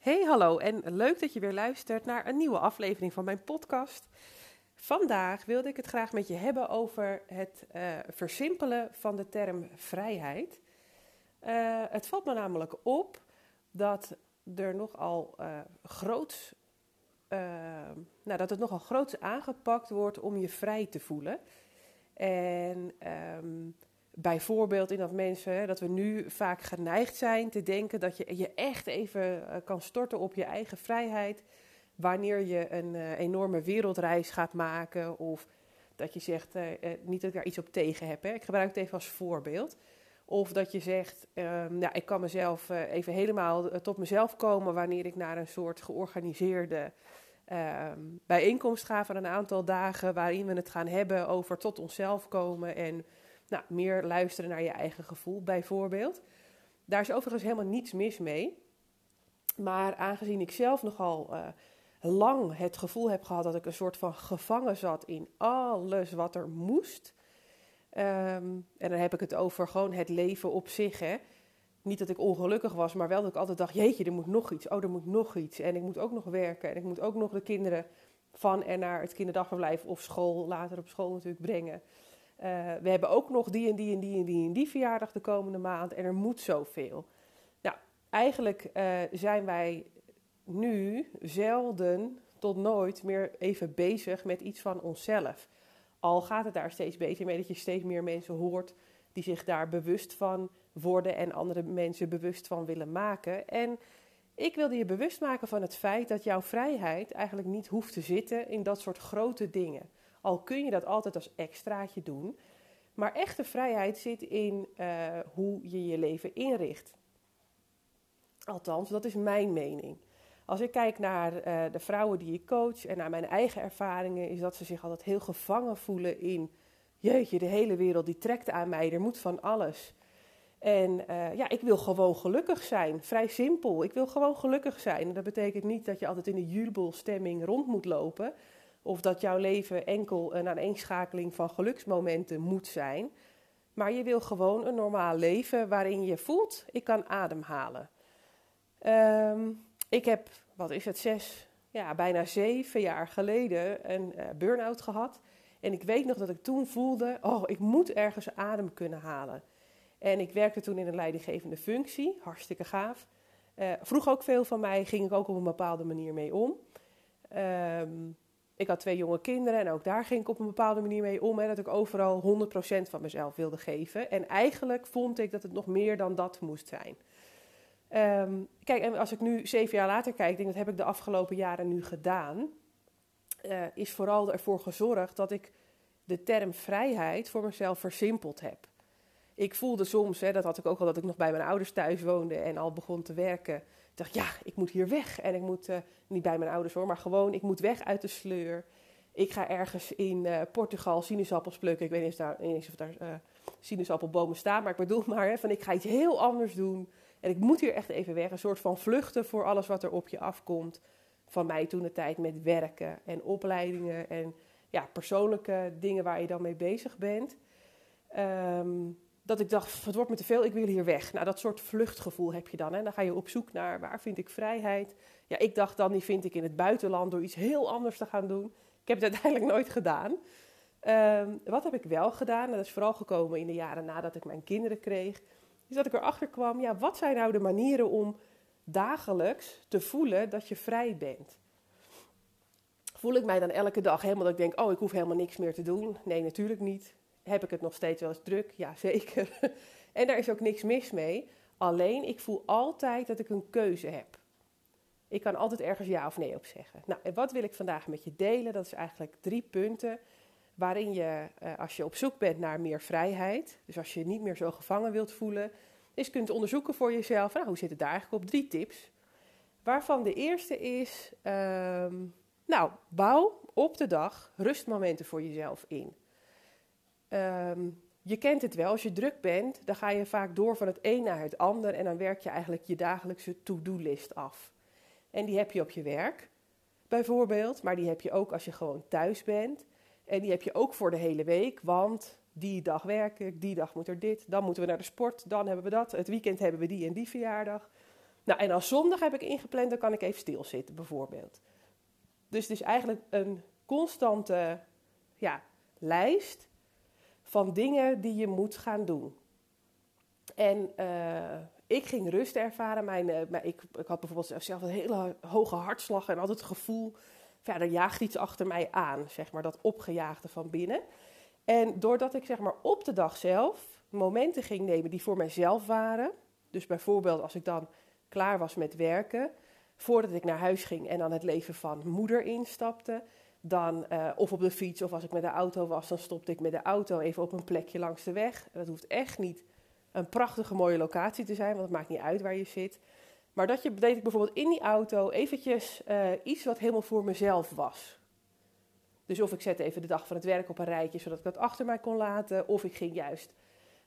Hey, hallo en leuk dat je weer luistert naar een nieuwe aflevering van mijn podcast. Vandaag wilde ik het graag met je hebben over het uh, versimpelen van de term vrijheid. Uh, het valt me namelijk op dat er nogal uh, groot, nou, dat het nogal groots aangepakt wordt om je vrij te voelen. En um, Bijvoorbeeld in dat mensen, dat we nu vaak geneigd zijn te denken dat je je echt even eh, kan storten op je eigen vrijheid. Wanneer je een uh, enorme wereldreis gaat maken. Of dat je zegt, uh, niet dat ik daar iets op tegen heb. Hè. Ik gebruik het even als voorbeeld. Of dat je zegt, um, nou, ik kan mezelf even helemaal tot mezelf komen wanneer ik naar een soort georganiseerde um, bijeenkomst ga van een aantal dagen. Waarin we het gaan hebben over tot onszelf komen en nou, meer luisteren naar je eigen gevoel, bijvoorbeeld. Daar is overigens helemaal niets mis mee. Maar aangezien ik zelf nogal uh, lang het gevoel heb gehad dat ik een soort van gevangen zat in alles wat er moest. Um, en dan heb ik het over gewoon het leven op zich. Hè. Niet dat ik ongelukkig was, maar wel dat ik altijd dacht: jeetje, er moet nog iets. Oh, er moet nog iets. En ik moet ook nog werken. En ik moet ook nog de kinderen van en naar het kinderdagverblijf of school, later op school natuurlijk, brengen. Uh, we hebben ook nog die en die en die en die en die verjaardag de komende maand en er moet zoveel. Nou, eigenlijk uh, zijn wij nu zelden tot nooit meer even bezig met iets van onszelf. Al gaat het daar steeds beter mee dat je steeds meer mensen hoort die zich daar bewust van worden en andere mensen bewust van willen maken. En ik wilde je bewust maken van het feit dat jouw vrijheid eigenlijk niet hoeft te zitten in dat soort grote dingen. Al kun je dat altijd als extraatje doen. Maar echte vrijheid zit in uh, hoe je je leven inricht. Althans, dat is mijn mening. Als ik kijk naar uh, de vrouwen die ik coach en naar mijn eigen ervaringen, is dat ze zich altijd heel gevangen voelen in: jeetje, de hele wereld die trekt aan mij, er moet van alles. En uh, ja, ik wil gewoon gelukkig zijn. Vrij simpel. Ik wil gewoon gelukkig zijn. Dat betekent niet dat je altijd in een jubelstemming rond moet lopen. Of dat jouw leven enkel een aaneenschakeling van geluksmomenten moet zijn. Maar je wil gewoon een normaal leven waarin je voelt, ik kan ademhalen. Um, ik heb, wat is het, zes, ja, bijna zeven jaar geleden een uh, burn-out gehad. En ik weet nog dat ik toen voelde, oh, ik moet ergens adem kunnen halen. En ik werkte toen in een leidinggevende functie, hartstikke gaaf. Uh, vroeg ook veel van mij, ging ik ook op een bepaalde manier mee om. Um, ik had twee jonge kinderen en ook daar ging ik op een bepaalde manier mee om. Hè, dat ik overal 100% van mezelf wilde geven. En eigenlijk vond ik dat het nog meer dan dat moest zijn. Um, kijk, en als ik nu zeven jaar later kijk, denk dat heb ik de afgelopen jaren nu gedaan. Uh, is vooral ervoor gezorgd dat ik de term vrijheid voor mezelf versimpeld heb. Ik voelde soms, hè, dat had ik ook al dat ik nog bij mijn ouders thuis woonde en al begon te werken dacht, ja, ik moet hier weg. En ik moet, uh, niet bij mijn ouders hoor, maar gewoon, ik moet weg uit de sleur. Ik ga ergens in uh, Portugal sinaasappels plukken. Ik weet niet, eens of daar uh, sinaasappelbomen staan, maar ik bedoel maar, hè, van ik ga iets heel anders doen. En ik moet hier echt even weg. Een soort van vluchten voor alles wat er op je afkomt. Van mij toen de tijd met werken en opleidingen en ja, persoonlijke dingen waar je dan mee bezig bent. Um, dat ik dacht, het wordt me te veel, ik wil hier weg. Nou, dat soort vluchtgevoel heb je dan. Hè? Dan ga je op zoek naar waar vind ik vrijheid. Ja, ik dacht dan, die vind ik in het buitenland door iets heel anders te gaan doen. Ik heb het uiteindelijk nooit gedaan. Um, wat heb ik wel gedaan? En dat is vooral gekomen in de jaren nadat ik mijn kinderen kreeg. Is dat ik erachter kwam, ja, wat zijn nou de manieren om dagelijks te voelen dat je vrij bent? Voel ik mij dan elke dag helemaal dat ik denk, oh, ik hoef helemaal niks meer te doen? Nee, natuurlijk niet. Heb ik het nog steeds wel eens druk? Ja, zeker. en daar is ook niks mis mee. Alleen, ik voel altijd dat ik een keuze heb. Ik kan altijd ergens ja of nee op zeggen. Nou, en wat wil ik vandaag met je delen? Dat is eigenlijk drie punten waarin je, eh, als je op zoek bent naar meer vrijheid, dus als je niet meer zo gevangen wilt voelen, eens kunt onderzoeken voor jezelf, nou, hoe zit het daar eigenlijk op? Drie tips. Waarvan de eerste is, um, nou, bouw op de dag rustmomenten voor jezelf in. Um, je kent het wel, als je druk bent, dan ga je vaak door van het een naar het ander en dan werk je eigenlijk je dagelijkse to-do-list af. En die heb je op je werk, bijvoorbeeld, maar die heb je ook als je gewoon thuis bent. En die heb je ook voor de hele week, want die dag werk ik, die dag moet er dit, dan moeten we naar de sport, dan hebben we dat, het weekend hebben we die en die verjaardag. Nou, en als zondag heb ik ingepland, dan kan ik even stilzitten, bijvoorbeeld. Dus het is eigenlijk een constante ja, lijst van dingen die je moet gaan doen. En uh, ik ging rust ervaren. Mijn, uh, ik, ik, had bijvoorbeeld zelf een hele hoge hartslag en altijd het gevoel, ja, er jaagt iets achter mij aan, zeg maar, dat opgejaagde van binnen. En doordat ik zeg maar op de dag zelf momenten ging nemen die voor mijzelf waren, dus bijvoorbeeld als ik dan klaar was met werken, voordat ik naar huis ging en dan het leven van moeder instapte, dan, uh, of op de fiets of als ik met de auto was, dan stopte ik met de auto even op een plekje langs de weg. Dat hoeft echt niet een prachtige mooie locatie te zijn, want het maakt niet uit waar je zit. Maar dat je, deed ik bijvoorbeeld in die auto eventjes uh, iets wat helemaal voor mezelf was. Dus of ik zette even de dag van het werk op een rijtje, zodat ik dat achter mij kon laten. Of ik ging juist,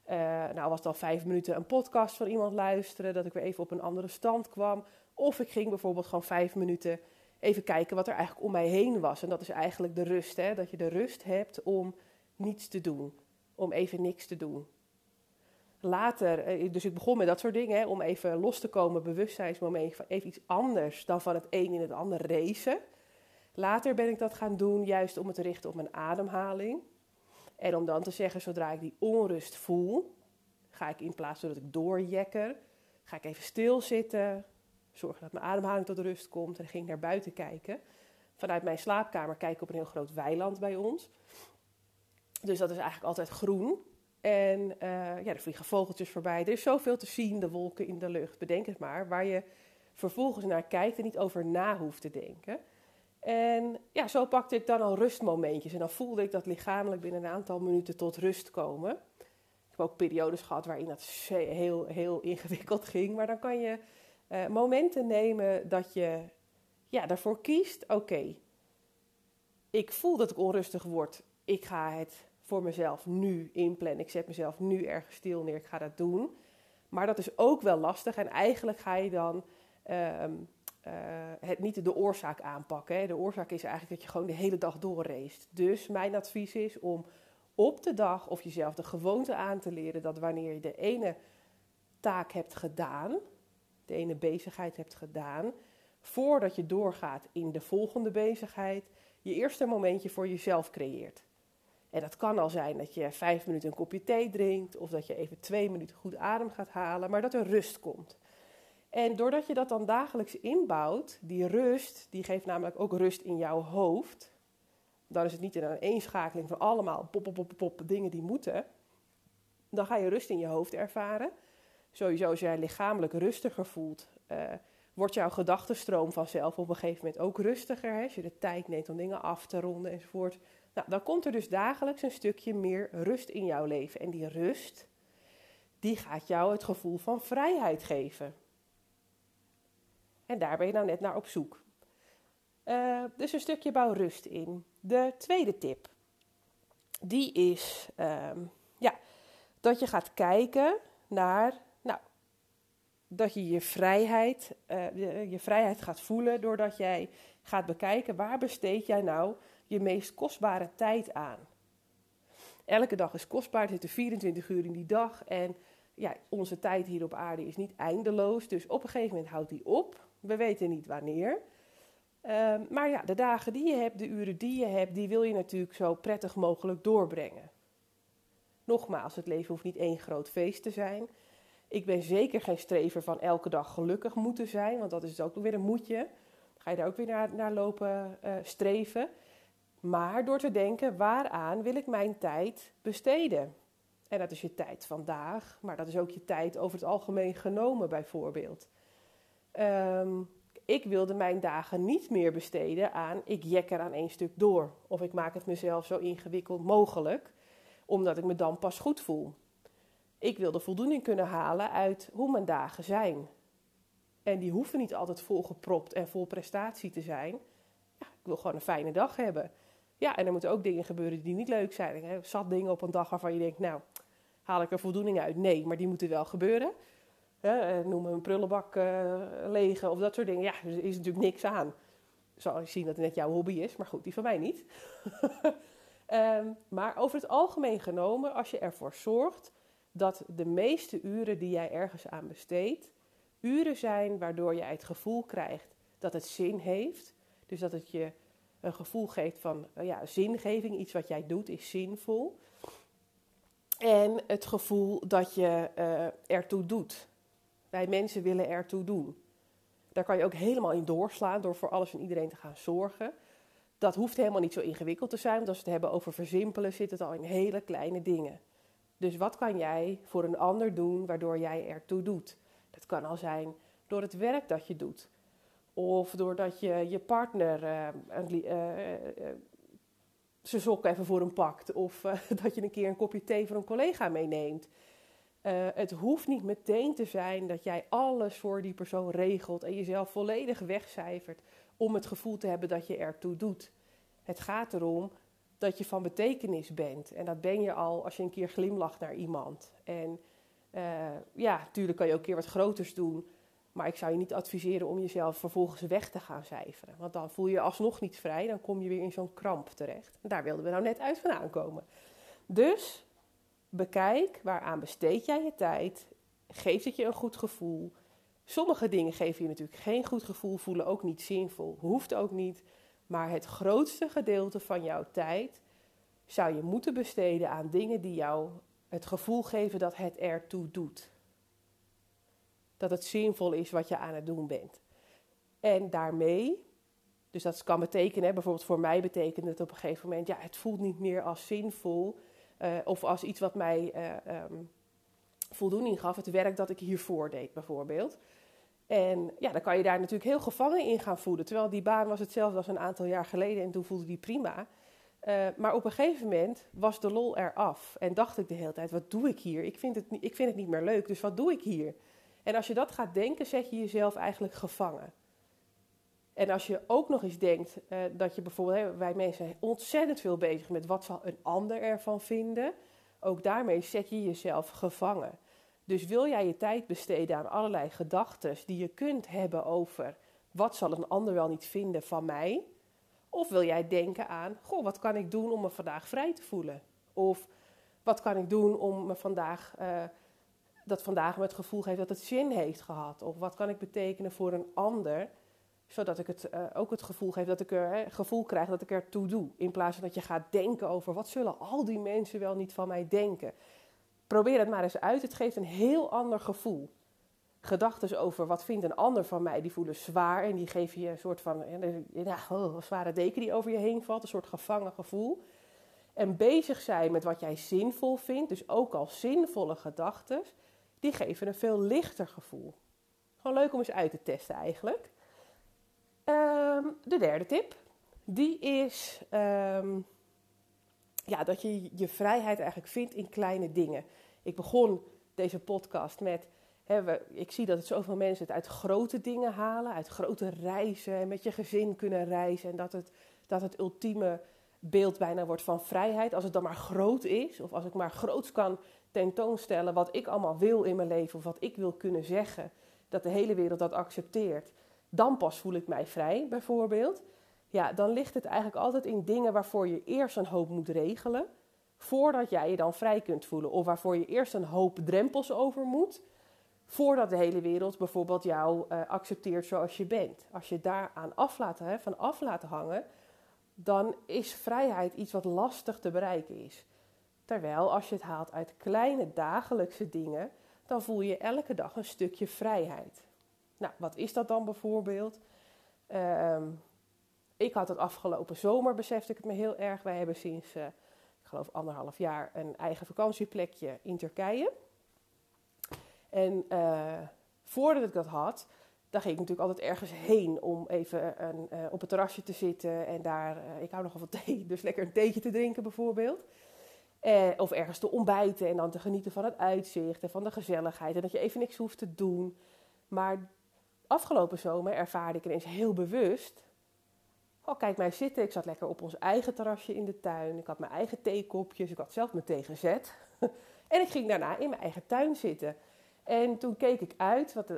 uh, nou was het al vijf minuten, een podcast van iemand luisteren, dat ik weer even op een andere stand kwam. Of ik ging bijvoorbeeld gewoon vijf minuten even kijken wat er eigenlijk om mij heen was. En dat is eigenlijk de rust, hè? dat je de rust hebt om niets te doen. Om even niks te doen. Later, eh, dus ik begon met dat soort dingen, hè, om even los te komen, bewustzijnsmoment even iets anders dan van het een in het ander racen. Later ben ik dat gaan doen, juist om het te richten op mijn ademhaling. En om dan te zeggen, zodra ik die onrust voel, ga ik in plaats van dat ik doorjekker, ga ik even stilzitten, zorgen dat mijn ademhaling tot rust komt. En ging naar buiten kijken. Vanuit mijn slaapkamer kijk ik op een heel groot weiland bij ons. Dus dat is eigenlijk altijd groen. En uh, ja, er vliegen vogeltjes voorbij. Er is zoveel te zien, de wolken in de lucht, bedenk het maar. Waar je vervolgens naar kijkt en niet over na hoeft te denken. En ja, zo pakte ik dan al rustmomentjes. En dan voelde ik dat lichamelijk binnen een aantal minuten tot rust komen. Ik heb ook periodes gehad waarin dat heel, heel ingewikkeld ging. Maar dan kan je uh, momenten nemen dat je ja, daarvoor kiest: oké, ik voel dat ik onrustig word. Ik ga het voor mezelf nu inplannen. Ik zet mezelf nu ergens stil neer. Ik ga dat doen. Maar dat is ook wel lastig. En eigenlijk ga je dan uh, uh, het niet de oorzaak aanpakken. De oorzaak is eigenlijk dat je gewoon de hele dag doorreest. Dus mijn advies is om op de dag of jezelf de gewoonte aan te leren dat wanneer je de ene taak hebt gedaan, de ene bezigheid hebt gedaan, voordat je doorgaat in de volgende bezigheid, je eerste momentje voor jezelf creëert. En dat kan al zijn dat je vijf minuten een kopje thee drinkt, of dat je even twee minuten goed adem gaat halen, maar dat er rust komt. En doordat je dat dan dagelijks inbouwt, die rust, die geeft namelijk ook rust in jouw hoofd. Dan is het niet een eenschakeling van allemaal pop, pop, pop, pop dingen die moeten. Dan ga je rust in je hoofd ervaren. Sowieso, als jij lichamelijk rustiger voelt, uh, wordt jouw gedachtenstroom vanzelf op een gegeven moment ook rustiger. Hè? Als je de tijd neemt om dingen af te ronden enzovoort. Nou, dan komt er dus dagelijks een stukje meer rust in jouw leven. En die rust, die gaat jou het gevoel van vrijheid geven. En daar ben je nou net naar op zoek. Uh, dus een stukje bouw rust in. De tweede tip, die is uh, ja, dat je gaat kijken naar, dat je je vrijheid, uh, je vrijheid gaat voelen doordat jij gaat bekijken waar besteed jij nou je meest kostbare tijd aan. Elke dag is kostbaar, er zitten 24 uur in die dag en ja, onze tijd hier op aarde is niet eindeloos. Dus op een gegeven moment houdt die op. We weten niet wanneer. Uh, maar ja, de dagen die je hebt, de uren die je hebt, die wil je natuurlijk zo prettig mogelijk doorbrengen. Nogmaals, het leven hoeft niet één groot feest te zijn. Ik ben zeker geen strever van elke dag gelukkig moeten zijn, want dat is ook weer een moetje. Ga je daar ook weer naar, naar lopen uh, streven. Maar door te denken, waaraan wil ik mijn tijd besteden? En dat is je tijd vandaag, maar dat is ook je tijd over het algemeen genomen bijvoorbeeld. Um, ik wilde mijn dagen niet meer besteden aan ik jekker aan één stuk door. Of ik maak het mezelf zo ingewikkeld mogelijk, omdat ik me dan pas goed voel. Ik wilde voldoening kunnen halen uit hoe mijn dagen zijn. En die hoeven niet altijd volgepropt en vol prestatie te zijn. Ja, ik wil gewoon een fijne dag hebben. Ja, en er moeten ook dingen gebeuren die niet leuk zijn. Hè? Zat dingen op een dag waarvan je denkt, nou, haal ik er voldoening uit? Nee, maar die moeten wel gebeuren. Hè? Eh, noem een prullenbak uh, of dat soort dingen. Ja, er is natuurlijk niks aan. Zal je zien dat het net jouw hobby is, maar goed, die van mij niet. um, maar over het algemeen genomen, als je ervoor zorgt dat de meeste uren die jij ergens aan besteedt, uren zijn waardoor jij het gevoel krijgt dat het zin heeft. Dus dat het je een gevoel geeft van uh, ja, zingeving. Iets wat jij doet is zinvol. En het gevoel dat je uh, ertoe doet. Wij mensen willen ertoe doen. Daar kan je ook helemaal in doorslaan door voor alles en iedereen te gaan zorgen. Dat hoeft helemaal niet zo ingewikkeld te zijn, want als we het hebben over versimpelen, zit het al in hele kleine dingen. Dus wat kan jij voor een ander doen waardoor jij ertoe doet? Dat kan al zijn door het werk dat je doet. Of doordat je je partner uh, uh, uh, zijn sok even voor hem pakt. Of dat je een keer een kopje thee voor een collega meeneemt. het hoeft niet meteen te zijn dat jij alles voor die persoon regelt en jezelf volledig wegcijfert om het gevoel te hebben dat je ertoe doet. Het gaat erom dat je van betekenis bent. En dat ben je al als je een keer glimlacht naar iemand. En uh, ja, natuurlijk kan je ook een keer wat groters doen. Maar ik zou je niet adviseren om jezelf vervolgens weg te gaan cijferen. Want dan voel je je alsnog niet vrij. Dan kom je weer in zo'n kramp terecht. En daar wilden we nou net uit vandaan komen. Dus bekijk waaraan besteed jij je tijd. Geeft het je een goed gevoel? Sommige dingen geven je natuurlijk geen goed gevoel, voelen ook niet zinvol. Hoeft ook niet. Maar het grootste gedeelte van jouw tijd zou je moeten besteden aan dingen die jou het gevoel geven dat het ertoe doet. Dat het zinvol is wat je aan het doen bent. En daarmee, dus dat kan betekenen, bijvoorbeeld voor mij betekent het op een gegeven moment, ja, het voelt niet meer als zinvol uh, of als iets wat mij uh, um, voldoening gaf, het werk dat ik hiervoor deed bijvoorbeeld. En ja, dan kan je daar natuurlijk heel gevangen in gaan voelen. Terwijl die baan was hetzelfde als een aantal jaar geleden en toen voelde die prima. Uh, maar op een gegeven moment was de lol eraf. En dacht ik de hele tijd, wat doe ik hier? Ik vind, het, ik vind het niet meer leuk, dus wat doe ik hier? En als je dat gaat denken, zet je jezelf eigenlijk gevangen. En als je ook nog eens denkt uh, dat je bijvoorbeeld, wij mensen zijn ontzettend veel bezig met wat zal een ander ervan vinden. Ook daarmee zet je jezelf gevangen. Dus wil jij je tijd besteden aan allerlei gedachten die je kunt hebben over wat zal een ander wel niet vinden van mij? Of wil jij denken aan, goh, wat kan ik doen om me vandaag vrij te voelen? Of wat kan ik doen om me vandaag, uh, dat vandaag me het gevoel geeft dat het zin heeft gehad? Of wat kan ik betekenen voor een ander, zodat ik het, uh, ook het gevoel geef dat ik er, gevoel krijg dat ik er toe doe. In plaats van dat je gaat denken over, wat zullen al die mensen wel niet van mij denken? Probeer het maar eens uit. Het geeft een heel ander gevoel. Gedachten over wat vindt een ander van mij, die voelen zwaar en die geven je een soort van ja, oh, een zware deken die over je heen valt, een soort gevangen gevoel. En bezig zijn met wat jij zinvol vindt, dus ook al zinvolle gedachten, die geven een veel lichter gevoel. Gewoon leuk om eens uit te testen eigenlijk. Um, de derde tip, die is um, ja, dat je je vrijheid eigenlijk vindt in kleine dingen. Ik begon deze podcast met. Hè, ik zie dat het zoveel mensen het uit grote dingen halen, uit grote reizen en met je gezin kunnen reizen. En dat het, dat het ultieme beeld bijna wordt van vrijheid. Als het dan maar groot is, of als ik maar groots kan tentoonstellen wat ik allemaal wil in mijn leven, of wat ik wil kunnen zeggen, dat de hele wereld dat accepteert, dan pas voel ik mij vrij, bijvoorbeeld. Ja, dan ligt het eigenlijk altijd in dingen waarvoor je eerst een hoop moet regelen voordat jij je dan vrij kunt voelen. Of waarvoor je eerst een hoop drempels over moet, voordat de hele wereld bijvoorbeeld jou uh, accepteert zoals je bent. Als je daaraan af laten, hè, van af laten hangen, dan is vrijheid iets wat lastig te bereiken is. Terwijl als je het haalt uit kleine dagelijkse dingen, dan voel je elke dag een stukje vrijheid. Nou, wat is dat dan bijvoorbeeld? Uh, ik had het afgelopen zomer, besefte ik het me heel erg. Wij hebben sinds uh, geloof anderhalf jaar een eigen vakantieplekje in Turkije. En uh, voordat ik dat had, dan ging ik natuurlijk altijd ergens heen om even een, uh, op het terrasje te zitten. En daar, uh, ik hou nogal van thee, dus lekker een theetje te drinken bijvoorbeeld. of ergens te ontbijten en dan te genieten van het uitzicht en van de gezelligheid. En dat je even niks hoeft te doen. Maar afgelopen zomer ervaarde ik ineens heel bewust Oh, kijk mij zitten. Ik zat lekker op ons eigen terrasje in de tuin. Ik had mijn eigen theekopjes. Ik had zelf mijn thee gezet. en ik ging daarna in mijn eigen tuin zitten. En toen keek ik uit. Dat,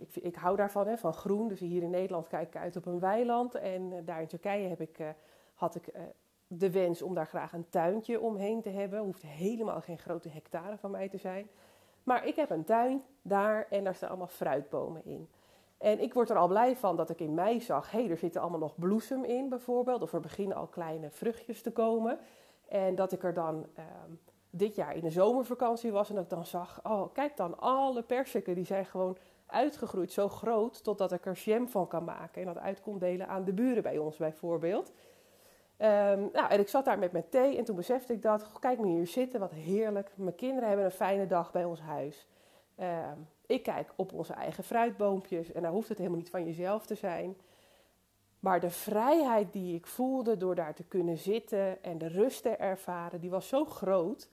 ik, ik, hou daarvan, hè, van groen. Dus hier in Nederland kijk ik uit op een weiland. En uh, daar in Turkije heb ik, uh, had ik de wens om daar graag een tuintje omheen te hebben. Hoeft helemaal geen grote hectare van mij te zijn. Maar ik heb een tuin daar en daar staan allemaal fruitbomen in. En ik word er al blij van dat ik in mei zag, hé, hey, er zitten allemaal nog bloesem in bijvoorbeeld. Of er beginnen al kleine vruchtjes te komen. En dat ik er dan ehm, dit jaar in de zomervakantie was en dat ik dan zag, oh, kijk dan, alle persiken die zijn gewoon uitgegroeid, zo groot, totdat ik er jam van kan maken. En dat uit kon delen aan de buren bij ons bijvoorbeeld. Um, nou, en ik zat daar met mijn thee en toen besefte ik dat, kijk me hier zitten, wat heerlijk. Mijn kinderen hebben een fijne dag bij ons huis. Um, ik kijk op onze eigen fruitboompjes en daar hoeft het helemaal niet van jezelf te zijn. Maar de vrijheid die ik voelde door daar te kunnen zitten en de rust te ervaren, die was zo groot.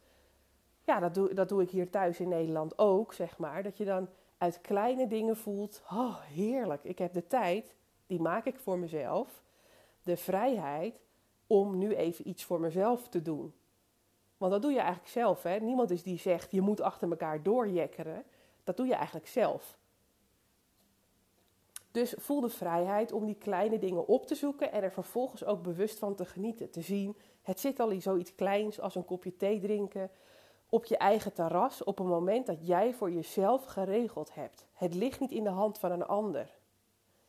Ja, dat doe, dat doe ik hier thuis in Nederland ook, zeg maar. Dat je dan uit kleine dingen voelt, oh heerlijk, ik heb de tijd, die maak ik voor mezelf. De vrijheid om nu even iets voor mezelf te doen. Want dat doe je eigenlijk zelf. Hè? Niemand is die zegt, je moet achter elkaar doorjekkeren. Dat doe je eigenlijk zelf. Dus voel de vrijheid om die kleine dingen op te zoeken en er vervolgens ook bewust van te genieten. Te zien, het zit al in zoiets kleins als een kopje thee drinken op je eigen terras op een moment dat jij voor jezelf geregeld hebt. Het ligt niet in de hand van een ander.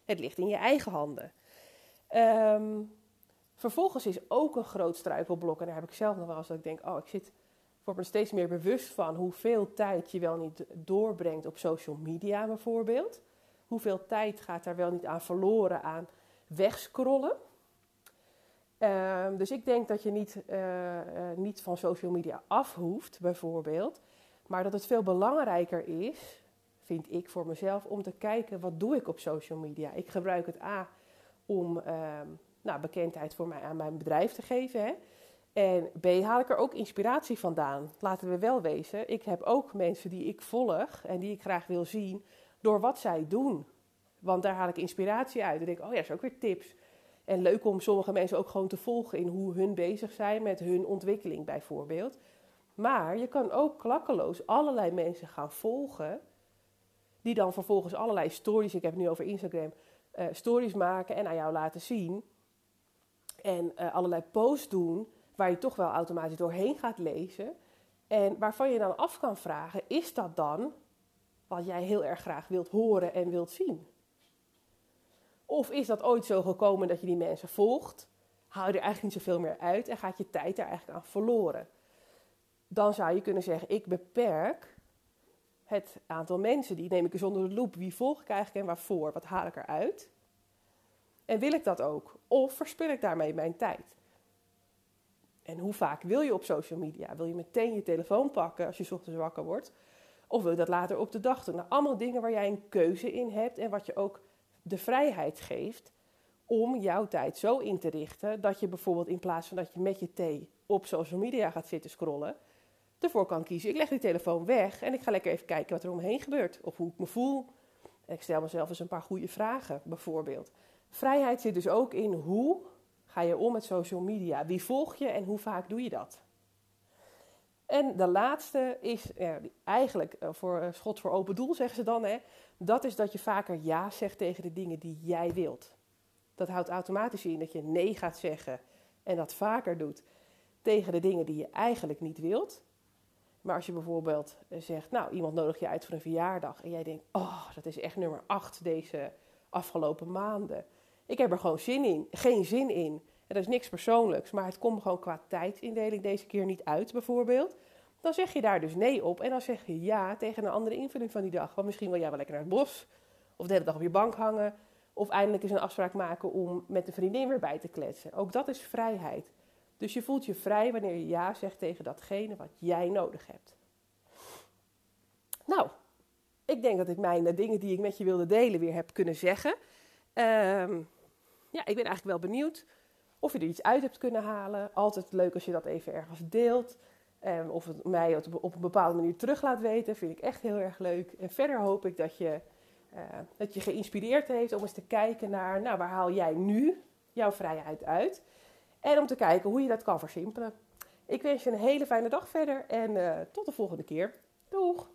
Het ligt in je eigen handen. Um, vervolgens is ook een groot struikelblok, en daar heb ik zelf nog wel eens dat ik denk, oh, ik zit word me steeds meer bewust van hoeveel tijd je wel niet doorbrengt op social media bijvoorbeeld. Hoeveel tijd gaat daar wel niet aan verloren aan wegscrollen. Ehm, dus ik denk dat je niet, uh, niet van social media af hoeft, bijvoorbeeld. Maar dat het veel belangrijker is, vind ik voor mezelf, om te kijken wat doe ik op social media. Ik gebruik het A om uh, nou, bekendheid voor mij aan mijn bedrijf te geven. Hè. En B, haal ik er ook inspiratie vandaan. Laten we wel wezen, ik heb ook mensen die ik volg en die ik graag wil zien door wat zij doen. Want daar haal ik inspiratie uit. En denk, oh ja, dat is ook weer tips. En leuk om sommige mensen ook gewoon te volgen in hoe hun bezig zijn met hun ontwikkeling bijvoorbeeld. Maar je kan ook klakkeloos allerlei mensen gaan volgen. Die dan vervolgens allerlei stories, ik heb het nu over Instagram, uh, stories maken en aan jou laten zien. En uh, allerlei posts doen waar je toch wel automatisch doorheen gaat lezen. En waarvan je dan af kan vragen, is dat dan wat jij heel erg graag wilt horen en wilt zien? Of is dat ooit zo gekomen dat je die mensen volgt, haal je er eigenlijk niet zoveel meer uit en gaat je tijd daar eigenlijk aan verloren? Dan zou je kunnen zeggen, ik beperk het aantal mensen, die neem ik eens onder de loep. Wie volg ik eigenlijk en waarvoor? Wat haal ik eruit? En wil ik dat ook? Of verspil ik daarmee mijn tijd? En hoe vaak wil je op social media? Wil je meteen je telefoon pakken als je ochtends wakker wordt? Of wil je dat later op de dag doen? Nou, allemaal dingen waar jij een keuze in hebt en wat je ook de vrijheid geeft om jouw tijd zo in te richten dat je bijvoorbeeld in plaats van dat je met je thee op social media gaat zitten scrollen, ervoor kan kiezen. Ik leg die telefoon weg en ik ga lekker even kijken wat er omheen gebeurt of hoe ik me voel. Ik stel mezelf eens een paar goede vragen, bijvoorbeeld. Vrijheid zit dus ook in hoe ga je om met social media? Wie volg je en hoe vaak doe je dat? En de laatste is eigenlijk eh, voor uh, schot voor open doel, zeggen ze dan. Hè, dat is dat je vaker ja zegt tegen de dingen die jij wilt. Dat houdt automatisch in dat je nee gaat zeggen en dat vaker doet tegen de dingen die je eigenlijk niet wilt. Maar als je bijvoorbeeld eh, zegt, nou, iemand nodig je uit voor een verjaardag en jij denkt, oh, dat is echt nummer 8 deze afgelopen maanden. Ik heb er gewoon zin in, geen zin in. En dat is niks persoonlijks, maar het komt gewoon qua tijdsindeling deze keer niet uit, bijvoorbeeld. Dan zeg je daar dus nee op en dan zeg je ja tegen een andere invulling van die dag. Want misschien wil jij wel lekker naar het bos, of de hele dag op je bank hangen, of eindelijk eens een afspraak maken om met een vriendin weer bij te kletsen. Ook dat is vrijheid. Dus je voelt je vrij wanneer je ja zegt tegen datgene wat jij nodig hebt. Nou, ik denk dat ik mijn de dingen die ik met je wilde delen weer heb kunnen zeggen. Um, ja, ik ben eigenlijk wel benieuwd of je er iets uit hebt kunnen halen. Altijd leuk als je dat even ergens deelt. Um, of het mij op een bepaalde manier terug laat weten, vind ik echt heel erg leuk. En verder hoop ik dat je, uh, dat je geïnspireerd heeft om eens te kijken naar, nou, waar haal jij nu jouw vrijheid uit? En om te kijken hoe je dat kan versimpelen. Ik wens je een hele fijne dag verder en uh, tot de volgende keer. Doeg!